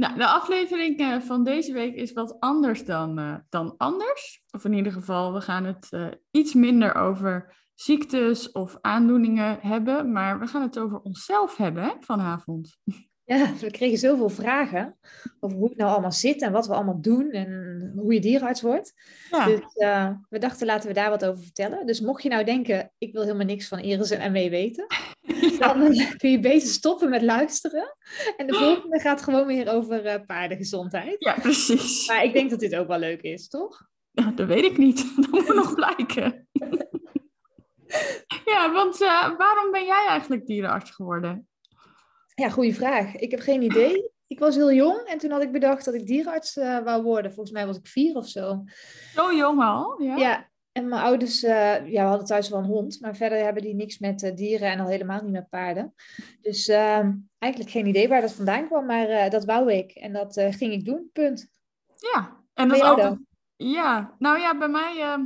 Nou, de aflevering eh, van deze week is wat anders dan, uh, dan anders. Of in ieder geval, we gaan het uh, iets minder over ziektes of aandoeningen hebben, maar we gaan het over onszelf hebben vanavond. Ja, we kregen zoveel vragen over hoe het nou allemaal zit en wat we allemaal doen en hoe je dierenarts wordt. Ja. Dus uh, we dachten, laten we daar wat over vertellen. Dus mocht je nou denken, ik wil helemaal niks van Iris en mee weten, ja. dan kun je beter stoppen met luisteren. En de volgende gaat gewoon weer over uh, paardengezondheid. Ja, precies. Maar ik denk dat dit ook wel leuk is, toch? Ja, dat weet ik niet. Dat moet nog blijken. ja, want uh, waarom ben jij eigenlijk dierenarts geworden? Ja, goede vraag. Ik heb geen idee. Ik was heel jong en toen had ik bedacht dat ik dierenarts uh, wou worden. Volgens mij was ik vier of zo. Zo jong al? Ja. ja. En mijn ouders, uh, ja, we hadden thuis wel een hond, maar verder hebben die niks met uh, dieren en al helemaal niet met paarden. Dus ehm, eigenlijk geen idee waar dat vandaan kwam, maar dat wou ik en dat ging ik doen, punt. Ja, en dat is altijd... Ja, nou ja, bij mij ehm,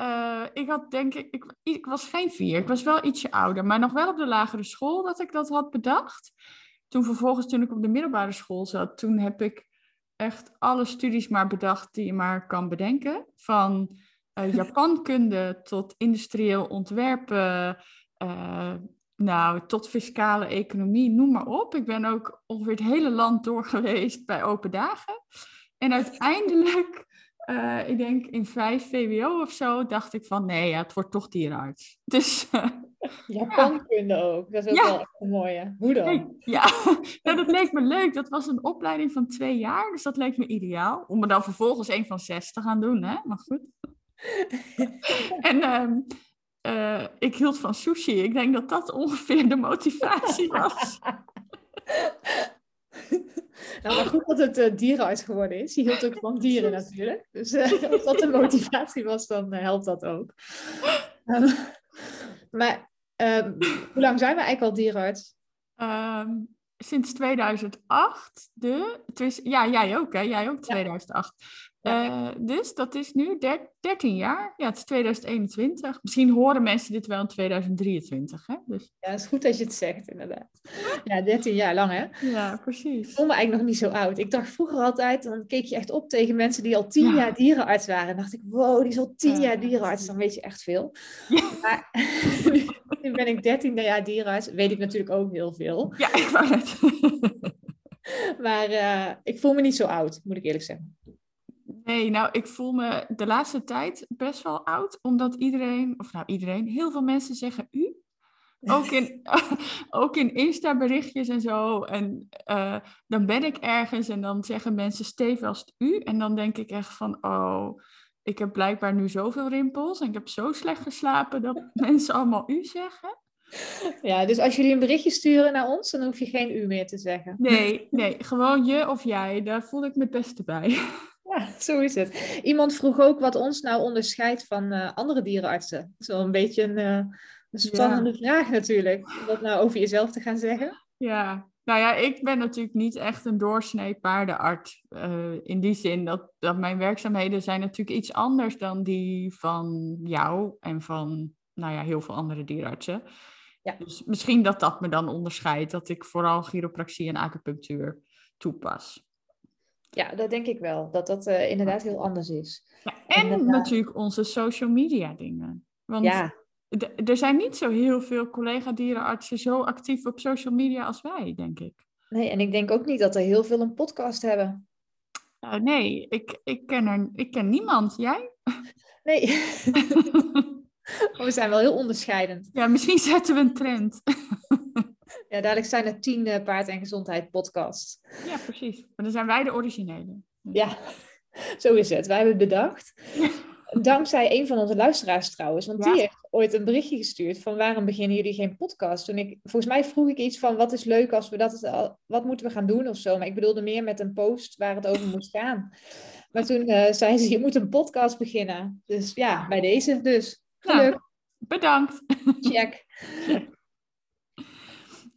uh, ik had denk ik, ik, ik was geen vier, ik was wel ietsje ouder, maar nog wel op de lagere school dat ik dat had bedacht. Toen vervolgens, toen ik op de middelbare school zat, toen heb ik echt alle studies maar bedacht die je maar kan bedenken. Van uh, Japankunde tot industrieel ontwerpen, uh, nou, tot fiscale economie, noem maar op. Ik ben ook ongeveer het hele land door geweest bij open dagen. En uiteindelijk uh, ik denk in vijf VWO of zo, dacht ik van nee, ja, het wordt toch dierenarts. Dus, uh, Japankunde ja. ook, dat is ook ja. wel echt een mooie. Hoe dan? Ja, dat leek me leuk. Dat was een opleiding van twee jaar, dus dat leek me ideaal. Om me dan vervolgens een van zes te gaan doen, hè? maar goed. en um, uh, ik hield van sushi. Ik denk dat dat ongeveer de motivatie was. Nou, maar goed dat het uh, dierenarts geworden is. Je hield ook van dieren natuurlijk. Dus uh, als dat de motivatie was, dan uh, helpt dat ook. Um, maar um, hoe lang zijn we eigenlijk al dierenarts? Um, sinds 2008. De, dus, ja, jij ook hè? Jij ook 2008. Uh, dus dat is nu 13 jaar. Ja, het is 2021. Misschien horen mensen dit wel in 2023. Hè? Dus... Ja, het is goed dat je het zegt, inderdaad. Ja, 13 jaar lang, hè? Ja, precies. Ik voel me eigenlijk nog niet zo oud. Ik dacht vroeger altijd, dan keek je echt op tegen mensen die al 10 ja. jaar dierenarts waren. En dacht ik, wow, die is al 10 jaar dierenarts. Dan weet je echt veel. Maar nu ben ik 13 jaar dierenarts. Weet ik natuurlijk ook heel veel. Ja, ik wou het. maar uh, ik voel me niet zo oud, moet ik eerlijk zeggen. Nee, nou, ik voel me de laatste tijd best wel oud, omdat iedereen, of nou iedereen, heel veel mensen zeggen u. Ook in, ook in Insta-berichtjes en zo. En uh, dan ben ik ergens en dan zeggen mensen stevast u. En dan denk ik echt van, oh, ik heb blijkbaar nu zoveel rimpels en ik heb zo slecht geslapen dat mensen allemaal u zeggen. Ja, dus als jullie een berichtje sturen naar ons, dan hoef je geen u meer te zeggen. Nee, nee, gewoon je of jij. Daar voel ik me het beste bij. Ja, zo is het. Iemand vroeg ook wat ons nou onderscheidt van uh, andere dierenartsen. Dat is wel een beetje een, uh, een spannende ja. vraag natuurlijk, om dat nou over jezelf te gaan zeggen. Ja, nou ja, ik ben natuurlijk niet echt een doorsnee paardenarts. Uh, in die zin dat, dat mijn werkzaamheden zijn natuurlijk iets anders dan die van jou en van nou ja, heel veel andere dierenartsen. Ja. Dus misschien dat dat me dan onderscheidt, dat ik vooral chiropractie en acupunctuur toepas. Ja, dat denk ik wel. Dat dat uh, inderdaad heel anders is. Ja, en, en natuurlijk onze social media dingen. Want ja. er zijn niet zo heel veel collega-dierenartsen zo actief op social media als wij, denk ik. Nee, en ik denk ook niet dat er heel veel een podcast hebben. Uh, nee, ik, ik, ken er, ik ken niemand. Jij? Nee. we zijn wel heel onderscheidend. Ja, misschien zetten we een trend. Ja, dadelijk zijn er tien paard- en gezondheid podcasts. Ja, precies. Maar dan zijn wij de originele. Ja, zo is het. Wij hebben het bedacht. dankzij een van onze luisteraars trouwens. Want die heeft ooit een berichtje gestuurd van waarom beginnen jullie geen podcast? Toen ik, volgens mij vroeg ik iets van wat is leuk als we dat, wat moeten we gaan doen of zo. Maar ik bedoelde meer met een post waar het over moest gaan. Maar toen uh, zei ze, je moet een podcast beginnen. Dus ja, bij deze dus. Geluk. bedankt. Check.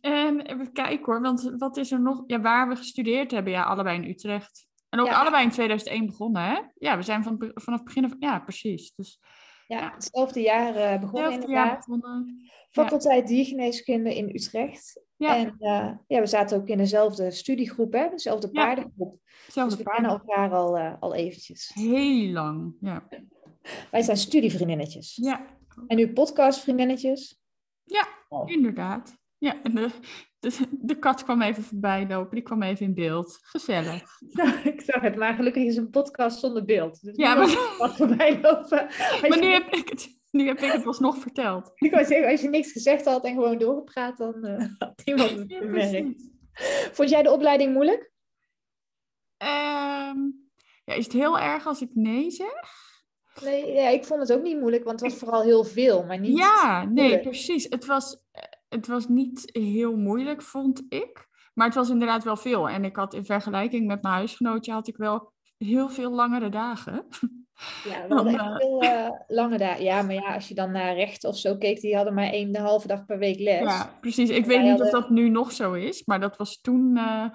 En even kijken hoor, want wat is er nog? Ja, waar we gestudeerd hebben, ja, allebei in Utrecht. En ook allebei in 2001 begonnen, hè? Ja, we zijn van, vanaf het begin van... Ja, precies. Dus, ja, hetzelfde jaar uh, begonnen hetzelfde inderdaad. Jaar begonnen. Faculteit Diergeneeskunde in Utrecht. Ja. En uh, ja, we zaten ook in dezelfde studiegroep, hè? Dezelfde paardengroep. Dezelfde dus we kennen elkaar al, uh, al eventjes. Heel lang, ja. Wij zijn studievriendinnetjes. Ja. En nu podcastvriendinnetjes? Ja, oh. inderdaad. Ja, de, de, de, kat kwam even voorbij lopen, die kwam even in beeld. Gezellig. Nou, ik zag het, maar gelukkig is een podcast zonder beeld. Dus ja, maar... Wat voorbij lopen. Maar nu, heb ik het, nu heb ik het alsnog verteld. Ik wou zeggen, als je niks gezegd had en gewoon doorgepraat, dan uh, had iemand het gemerkt. Vond jij de opleiding moeilijk? Um, ja, is het heel erg als ik nee zeg? Nee, ja, ik vond het ook niet moeilijk, want het was vooral heel veel, maar niet. Ja, nee, precies. Het was, het was niet heel moeilijk, vond ik. Maar het was inderdaad wel veel. En ik had in vergelijking met mijn huisgenootje had ik wel heel veel langere dagen. Ja, we hadden echt veel uh, lange dagen. Ja, maar ja, als je dan naar rechten of zo keek, die hadden maar één de halve dag per week les. Ja, precies. Ik weet niet of dat nu nog zo is, maar dat was toen, uh,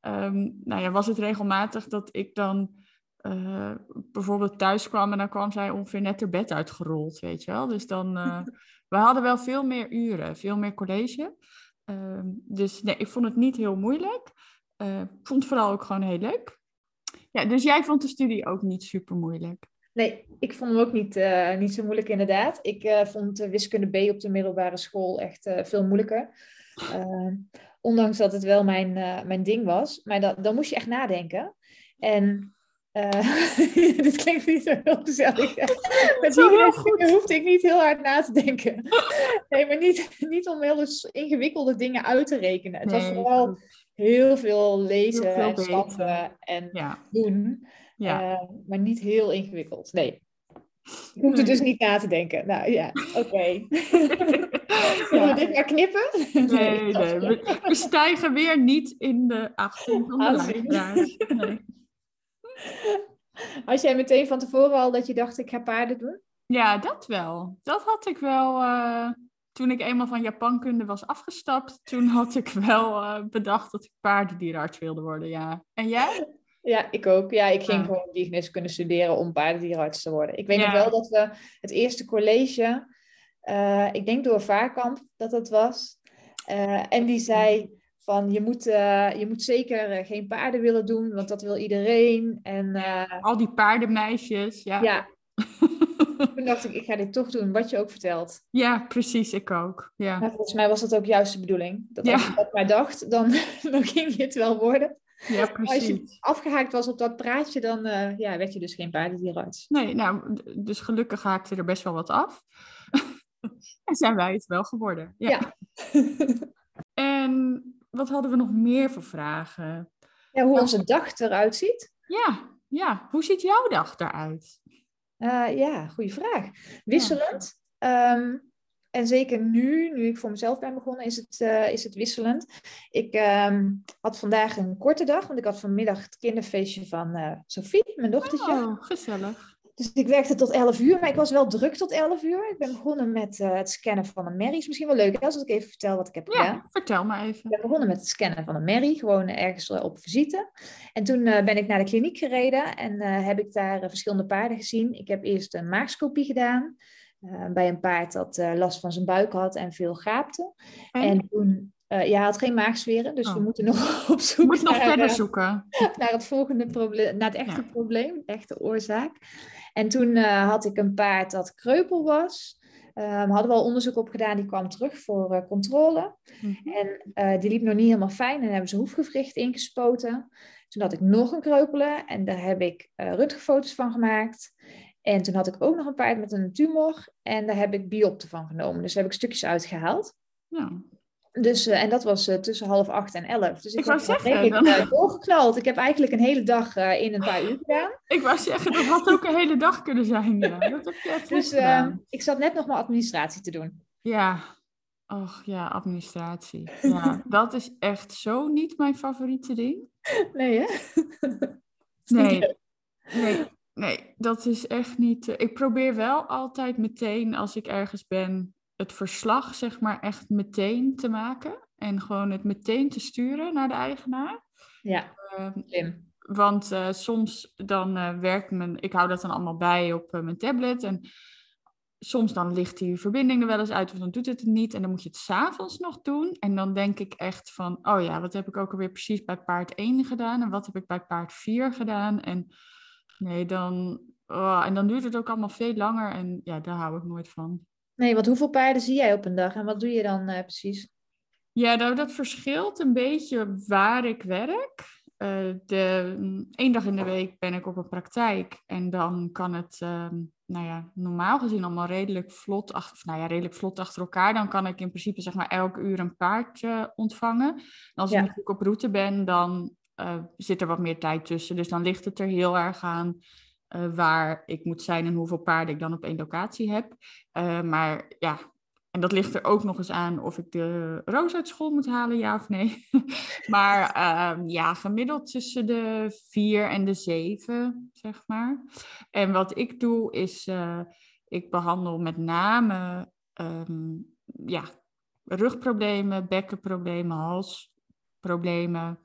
um, nou ja, was het regelmatig dat ik dan bijvoorbeeld thuis kwam en dan kwam zij ongeveer net er bed uitgerold, weet je wel. Dus dan, we hadden wel veel meer uren, veel meer college. Ehm, dus nee, ik vond het niet heel moeilijk. Uh, ik vond het vooral ook gewoon heel leuk. Ja, dus jij vond de studie ook niet super moeilijk? Nee, ik vond hem ook niet, uh, niet zo moeilijk inderdaad. Ik uh, vond wiskunde B op de middelbare school echt veel moeilijker. Ehm, ondanks dat het wel mijn, mijn ding was. Maar dat, dan moest je echt nadenken. En uh, dit klinkt niet zo heel gezellig. Met die hoefde ik niet heel hard na te denken. nee, maar niet, niet om hele ingewikkelde dingen uit te rekenen. Het was vooral heel veel lezen heel en stappen en doen. Ja. Uh, maar niet heel ingewikkeld. Nee. Ik hoefde dus niet na te denken. Nou ja, oké. Okay. Zullen we dit maar knippen? Nee, nee. We, we, stijgen weer niet in de 18 van de Nee. Had jij meteen van tevoren al dat je dacht, ik ga paarden doen? Ja, dat wel. Dat had ik wel. Uh, toen ik eenmaal van Japankunde was afgestapt, toen had ik wel uh, bedacht dat ik paardendierenarts wilde worden, ja. En jij? Ja, ik ook. Ja, ik ging ja. gewoon diergeneeskunde kunnen studeren om paardendierenarts te worden. Ik weet nog wel dat we het eerste college, uh, ik denk door Vaarkamp dat dat was, en die zei van je moet, uh, je moet zeker eh, geen paarden willen doen, want dat wil iedereen. En, uh, Al die paardenmeisjes, ja. Ja. Toen dacht ik, ik ga dit toch doen, wat je ook vertelt. Ja, precies, ik ook. Ja. Maar volgens mij was dat ook juist de bedoeling. Dat als je dat maar dacht, dan, dan ging je het wel worden. Ja, precies. Als je afgehaakt was op dat praatje, dan uh, ja, werd je dus geen paardendierenarts. Nee, nou, dus gelukkig haakte er best wel wat af. en zijn wij het wel geworden. Ja. ja. Wat hadden we nog meer voor vragen? Ja, hoe onze dag eruit ziet. Ja, ja. Hoe ziet jouw dag eruit? Uh, ja, goede vraag. Wisselend. Ehm, en zeker nu, nu ik voor mezelf ben begonnen, is het, uh, is het wisselend. Ik um, had vandaag een korte dag, want ik had vanmiddag het kinderfeestje van uh, Sophie, mijn dochtertje. Oh, gezellig. Dus ik werkte tot 11 uur, maar ik was wel druk tot 11 uur. Ik ben begonnen met uh, het scannen van een merrie. Is misschien wel leuk hè, als ik even vertel wat ik heb gedaan. Ja, vertel maar even. Ik ben begonnen met het scannen van een merrie, gewoon ergens op visite. En toen ben ik naar de kliniek gereden en heb ik daar verschillende paarden gezien. Ik heb eerst een maagscopie gedaan bij een paard dat last van zijn buik had en veel gaapte. En, en toen uh, ja, had geen maagzweren, dus oh. we moeten nog op zoek Moet naar, nog verder zoeken. naar het volgende probleem, naar het echte ja. probleem, de echte oorzaak. En toen uh, had ik een paard dat kreupel was. Um, hadden we al onderzoek op gedaan, die kwam terug voor uh, controle. Mm -hmm. En die liep nog niet helemaal fijn en hebben ze hoefgewricht ingespoten. Toen had ik nog een kreupelen en daar heb ik röntgenfoto's van gemaakt. En toen had ik ook nog een paard met een tumor en daar heb ik biopten van genomen. Dus daar heb ik stukjes uitgehaald. Ja. Dus, uh, en dat was uh, tussen half acht en elf. Dus ik, ik wou zeggen, ik, dan... uh, doorgeknald. Ik heb eigenlijk een hele dag in een paar uur gedaan. Ik wou zeggen, dat had ook een hele dag kunnen zijn. Ja. Dat heb je echt dus ik zat net nog maar administratie te doen. Ja, och ja, administratie. Ja, dat is echt zo niet mijn favoriete ding. Nee, hè? Nee. Nee, nee, dat is echt niet. Ik probeer wel altijd meteen als ik ergens ben het verslag zeg maar echt meteen te maken en gewoon het meteen te sturen naar de eigenaar. Ja, slim. Want uh, soms dan uh, werkt mijn, ik hou dat dan allemaal bij op uh, mijn tablet en soms dan ligt die verbinding er wel eens uit of dan doet het het niet en dan moet je het s'avonds nog doen en dan denk ik echt van, oh ja, wat heb ik ook alweer precies bij paard 1 gedaan en wat heb ik bij paard 4 gedaan en nee, dan, oh, en dan duurt het ook allemaal veel langer en ja, daar hou ik nooit van. Nee, want hoeveel paarden zie jij op een dag en wat doe je dan uh, precies? Ja, nou, dat verschilt een beetje waar ik werk. Uh, de, één dag in de week ben ik op een praktijk en dan kan het, uh, nou ja, normaal gezien allemaal redelijk vlot, achter, of nou ja, redelijk vlot achter elkaar. Dan kan ik in principe zeg maar elk uur een paard ontvangen. En als ja. ik natuurlijk op route ben, dan uh, zit er wat meer tijd tussen. Dus dan ligt het er heel erg aan uh, waar ik moet zijn en hoeveel paarden ik dan op één locatie heb. Uh, maar ja, en dat ligt er ook nog eens aan of ik de roos uit school moet halen, ja of nee. maar uh, ja, gemiddeld tussen de vier en de zeven, zeg maar. En wat ik doe is, uh, ik behandel met name um, ja, rugproblemen, bekkenproblemen, halsproblemen.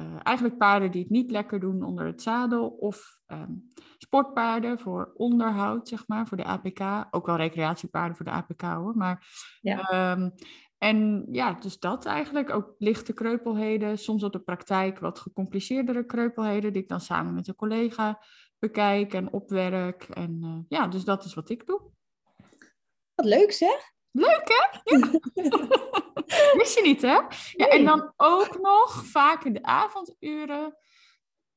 Uh, eigenlijk paarden die het niet lekker doen onder het zadel of um, sportpaarden voor onderhoud, zeg maar, voor de APK. Ook wel recreatiepaarden voor de APK hoor. Maar, ja. Um, en ja, dus dat eigenlijk. Ook lichte kreupelheden, soms op de praktijk wat gecompliceerdere kreupelheden, die ik dan samen met een collega bekijk en opwerk. En uh, ja, dus dat is wat ik doe. Wat leuk zeg! Leuk hè? Ja. Wist je niet hè? Ja, en dan ook nog vaak in de avonduren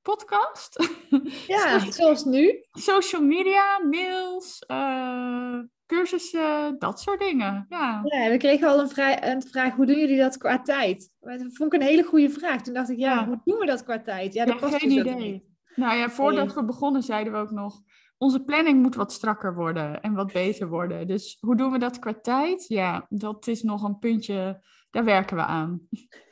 podcast. Ja, zoals nu. Social media, mails, uh, cursussen, dat soort dingen. Ja. ja, we kregen al een, vrij, een vraag, hoe doen jullie dat qua tijd? Dat vond ik een hele goede vraag. Toen dacht ik, ja, ja. hoe doen we dat qua tijd? Ja, dat ja, geen dus idee. Nou ja, voordat we begonnen zeiden we ook nog, onze planning moet wat strakker worden en wat beter worden. Dus hoe doen we dat qua tijd? Ja, dat is nog een puntje, daar werken we aan.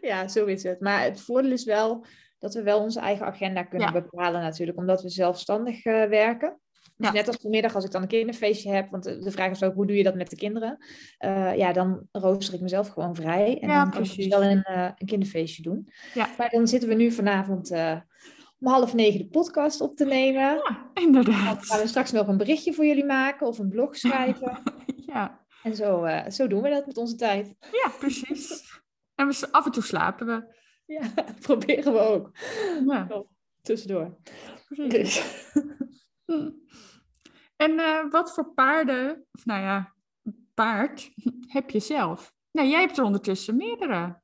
Ja, zo is het. Maar het voordeel is wel dat we wel onze eigen agenda kunnen bepalen natuurlijk, omdat we zelfstandig uh, werken. Dus ja. net als vanmiddag als ik dan een kinderfeestje heb, want de vraag is ook hoe doe je dat met de kinderen? Uh, ja, dan rooster ik mezelf gewoon vrij en ja, dan kan ik wel een, uh, een kinderfeestje doen. Ja. Maar dan zitten we nu vanavond om half negen de podcast op te nemen. Ja, inderdaad. Dan gaan we straks nog een berichtje voor jullie maken of een blog schrijven. ja. En zo, zo doen we dat met onze tijd. Ja, precies. En we, af en toe slapen we. Ja, proberen we ook. Ja. Tussendoor. Dus. En uh, wat voor paarden, of nou ja, paard, heb je zelf? Nou, jij hebt er ondertussen meerdere.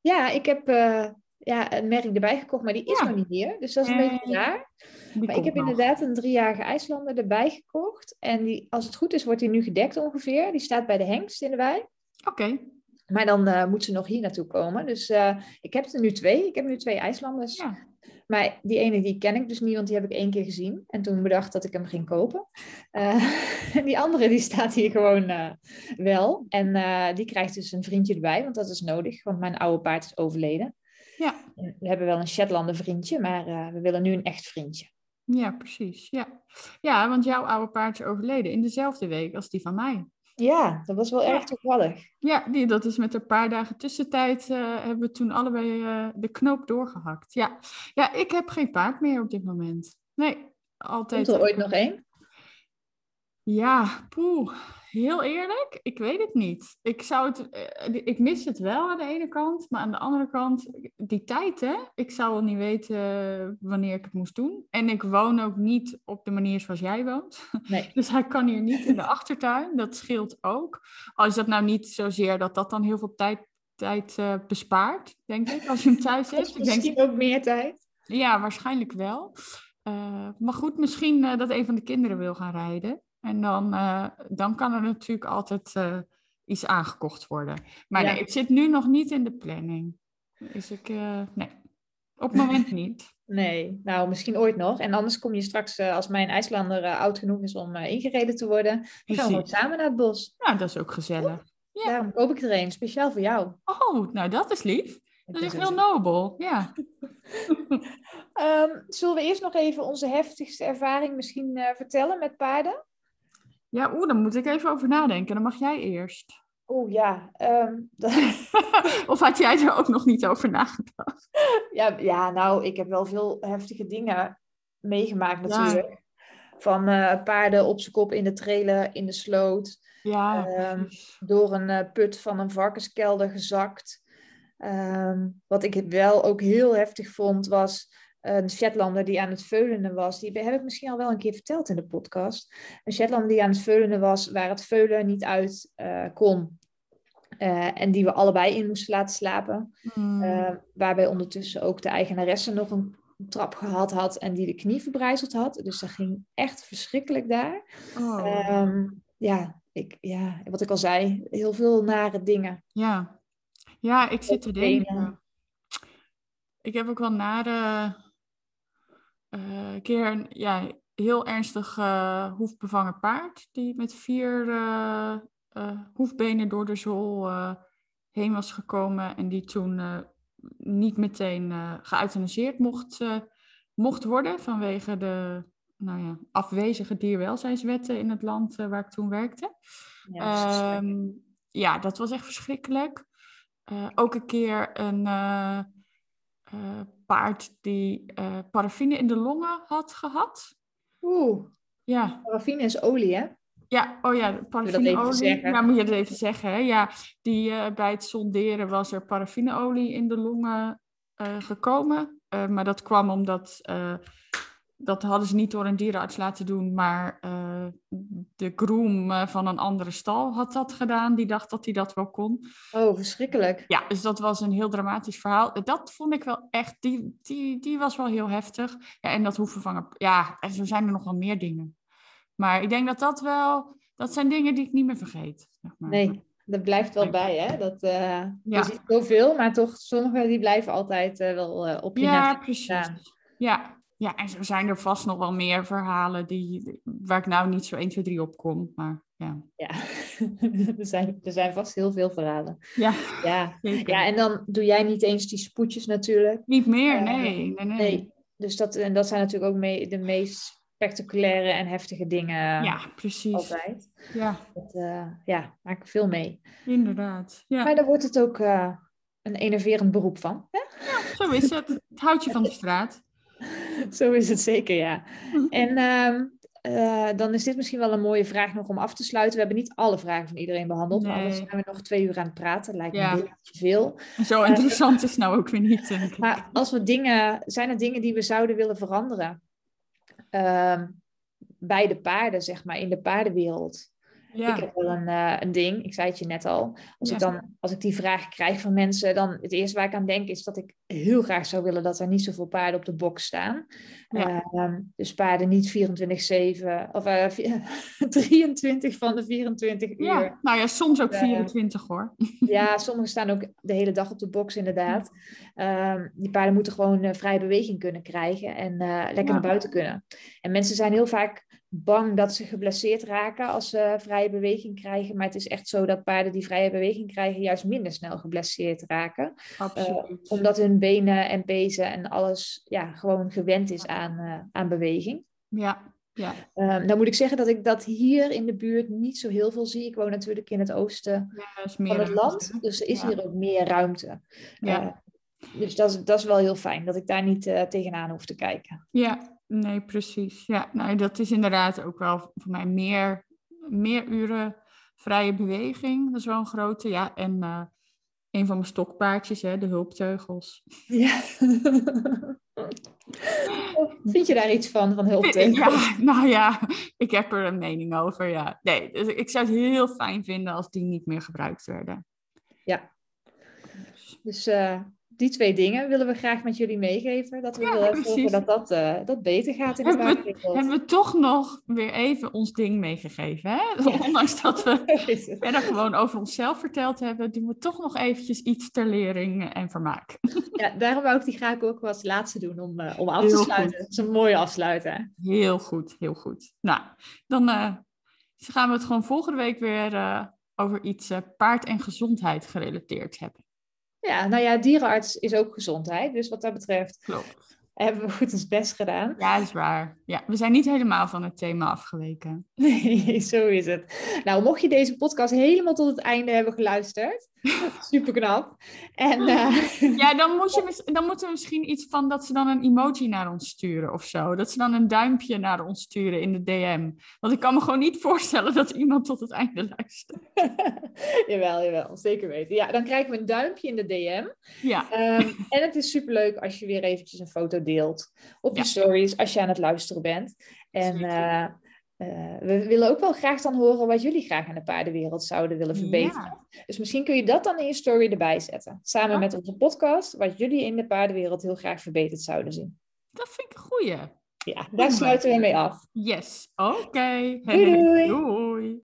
Ja, ik heb uh, ja, een merk erbij gekocht, maar die is ja. nog niet hier. Dus dat is een en... beetje raar. Maar ik heb nog. inderdaad een driejarige IJslander erbij gekocht. En die, als het goed is, wordt die nu gedekt ongeveer. Die staat bij de hengst in de wei. Oké. Maar dan uh, moet ze nog hier naartoe komen. Dus uh, ik heb er nu twee. Ik heb nu twee IJslanders. Ja. Maar die ene die ken ik dus niet, want die heb ik één keer gezien. En toen bedacht dat ik hem ging kopen. Uh, en die andere die staat hier gewoon wel. En die krijgt dus een vriendje erbij, want dat is nodig. Want mijn oude paard is overleden. Ja. We hebben wel een Shetlander vriendje, maar we willen nu een echt vriendje. Ja, precies. Ja. ja, want jouw oude paard is overleden in dezelfde week als die van mij. Ja, dat was wel erg toevallig. Ja, die, dat is met een paar dagen tussentijd uh, hebben we toen allebei uh, de knoop doorgehakt. Ja. ja, ik heb geen paard meer op dit moment. Nee, altijd. Komt er ooit nog één? Ja, poeh. Heel eerlijk, ik weet het niet. Ik, zou het, eh, ik mis het wel aan de ene kant, maar aan de andere kant, die tijd hè. Ik zou wel niet weten wanneer ik het moest doen. En ik woon ook niet op de manier zoals jij woont. Nee. Dus hij kan hier niet in de achtertuin, dat scheelt ook. Al is dat nou niet zozeer dat dat dan heel veel tijd, tijd uh, bespaart, denk ik, als je hem thuis hebt. Misschien denk, ook meer tijd. Ja, waarschijnlijk wel. Uh, maar goed, misschien uh, dat een van de kinderen wil gaan rijden. En dan, uh, dan kan er natuurlijk altijd uh, iets aangekocht worden. Maar nee, het zit nu nog niet in de planning. Is ik, uh, nee, op het moment niet. Nee, nou misschien ooit nog. En anders kom je straks, als mijn IJslander oud genoeg is om ingereden te worden, dan gaan we samen naar het bos. Ja, dat is ook gezellig. Ja. Daarom koop ik er een, speciaal voor jou. Oh, nou dat is lief. Dat is heel nobel, ja. um, zullen we eerst nog even onze heftigste ervaring misschien uh, vertellen met paarden? Ja, oeh, daar moet ik even over nadenken. Dan mag jij eerst. Oeh, ja. Um, of had jij er ook nog niet over nagedacht? ja, ja, nou, ik heb wel veel heftige dingen meegemaakt natuurlijk. Ja. Van uh, paarden op zijn kop in de trailer, in de sloot. Ja. Um, door een uh, put van een varkenskelder gezakt. Um, wat ik wel ook heel heftig vond, was een Shetlander die aan het veulenen was. Die heb ik misschien al wel een keer verteld in de podcast. Een Shetlander die aan het veulenen was, waar het veulen niet uit uh, kon. Uh, en die we allebei in moesten laten slapen. Mm. Uh, waarbij ondertussen ook de eigenaresse nog een trap gehad had en die de knie verbrijzeld had. Dus dat ging echt verschrikkelijk daar. Oh. Um, ja, ik, ja, wat ik al zei, heel veel nare dingen. Ja, ja, ik zit te denken. Ik heb ook wel na de uh, keer een ja, heel ernstig uh, hoefbevangen paard. Die met vier uh, hoefbenen door de zool heen was gekomen. En die toen niet meteen geëuthaniseerd mocht, mocht worden. Vanwege de nou ja, afwezige dierwelzijnswetten in het land waar ik toen werkte. Ja, um, ja, dat was echt verschrikkelijk. Ook een keer een uh, paard die paraffine in de longen had gehad. Oeh. Ja. Paraffine is olie, hè? Ja, oh ja, paraffineolie. Ja, moet je dat even zeggen. Hè? Ja, die, bij het sonderen was er paraffineolie in de longen gekomen. maar dat kwam omdat dat hadden ze niet door een dierenarts laten doen, maar uh, de groom uh, van een andere stal had dat gedaan. Die dacht dat hij dat wel kon. Oh, verschrikkelijk. Ja, dus dat was een heel dramatisch verhaal. Dat vond ik wel echt, die, die, die was wel heel heftig. Ja, en dat hoevenvangen, ja, en zo zijn er nog wel meer dingen. Maar ik denk dat dat wel, dat zijn dingen die ik niet meer vergeet. Zeg maar. Nee, dat blijft wel bij, hè? Dat, uh, ja. Je ziet zoveel, maar toch, sommige die blijven altijd wel op je Ja, precies. Ja, ja, en zo zijn er vast nog wel meer verhalen die, waar ik nou niet zo 1, 2, 3 op kom. Maar ja. Ja, er, zijn, er zijn vast heel veel verhalen. Ja, ja. ja, en dan doe jij niet eens die spoedjes natuurlijk. Niet meer, uh, nee, nee, nee. nee. Dus dat, en dat zijn natuurlijk ook mee, de meest spectaculaire en heftige dingen. Ja, precies. Altijd. Ja. Dat, uh, ja, maak ik veel mee. Inderdaad. Ja. Maar daar wordt het ook uh, een enerverend beroep van. Hè? Ja, zo is het. Het houdt je van de straat. Zo is het zeker, ja. En uh, uh, dan is dit misschien wel een mooie vraag nog om af te sluiten. We hebben niet alle vragen van iedereen behandeld, nee. maar anders zijn we nog twee uur aan het praten. Lijkt me ja. een beetje veel. Zo interessant uh, is nou ook weer niet, denk ik. Maar als we dingen, zijn er dingen die we zouden willen veranderen? Uh, bij de paarden, zeg maar, in de paardenwereld. Ja. Ik heb wel een, uh, een ding, ik zei het je net al. Als, ja. ik dan, als ik die vraag krijg van mensen, dan het eerste waar ik aan denk is dat ik heel graag zou willen dat er niet zoveel paarden op de box staan. Ja. Uh, dus paarden niet 24-7 of uh, 23 van de 24 uur. Ja, nou ja, soms ook 24 hoor. ja, sommigen staan ook de hele dag op de box inderdaad. Ehm, die paarden moeten gewoon eh, vrije beweging kunnen krijgen en eh, lekker naar buiten kunnen. En mensen zijn heel vaak bang dat ze geblesseerd raken als ze vrije beweging krijgen. Maar het is echt zo dat paarden die vrije beweging krijgen juist minder snel geblesseerd raken. Absoluut. Uh, omdat hun benen en pezen en alles ja, gewoon gewend is aan, uh, aan beweging. Ja, ja. Um, dan moet ik zeggen dat ik dat hier in de buurt niet zo heel veel zie. Ik woon natuurlijk in het oosten ja, van het ruimte. land. Dus er is ja. hier ook meer ruimte. Ja. Uh, dus dat is, dat is wel heel fijn, dat ik daar niet tegenaan hoef te kijken. Ja, Nee, precies. Ja, nou, dat is inderdaad ook wel voor mij meer, meer uren vrije beweging. Dat is wel een grote. Ja, en uh, een van mijn stokpaardjes, hè, de hulpteugels. Ja. Vind je daar iets van, van hulpteugels? Ja, nou ja, ik heb er een mening over, ja. Nee, dus ik zou het heel fijn vinden als die niet meer gebruikt werden. Ja. Dus uh, die twee dingen willen we graag met jullie meegeven. Dat we ja, willen zorgen dat dat, uh, dat beter gaat in de paardenwereld. Hebben we toch nog weer even ons ding meegegeven. Hè? Ondanks dat we verder gewoon over onszelf verteld hebben, doen we toch nog eventjes iets ter lering en vermaak. Ja, daarom wou ik die graag ook als laatste doen om, uh, om af te sluiten. Dat is een mooie afsluiten. Heel goed, heel goed. Nou, dan uh, gaan we het gewoon volgende week weer over iets paard en gezondheid gerelateerd hebben. Ja, nou ja, dierenarts is ook gezondheid. Dus wat dat betreft Klopt. hebben we goed ons best gedaan. Ja, is waar. Ja, we zijn niet helemaal van het thema afgeweken. Nee, zo is het. Nou, mocht je deze podcast helemaal tot het einde hebben geluisterd, super knap. En, uh... Ja, dan, moet je, dan moeten we misschien iets van dat ze dan een emoji naar ons sturen of zo. Dat ze dan een duimpje naar ons sturen in de DM. Want ik kan me gewoon niet voorstellen dat iemand tot het einde luistert. jawel, jawel, zeker weten. Ja, dan krijgen we een duimpje in de DM. Ja. Um, en het is superleuk als je weer eventjes een foto deelt op je stories als je aan het luisteren bent. En uh, uh, we willen ook wel graag dan horen wat jullie graag in de paardenwereld zouden willen verbeteren. Dus misschien kun je dat dan in je story erbij zetten. Samen met onze podcast, wat jullie in de paardenwereld heel graag verbeterd zouden zien. Dat vind ik een goeie. Ja, daar sluiten we mee af. Yes, oké. doei. doei.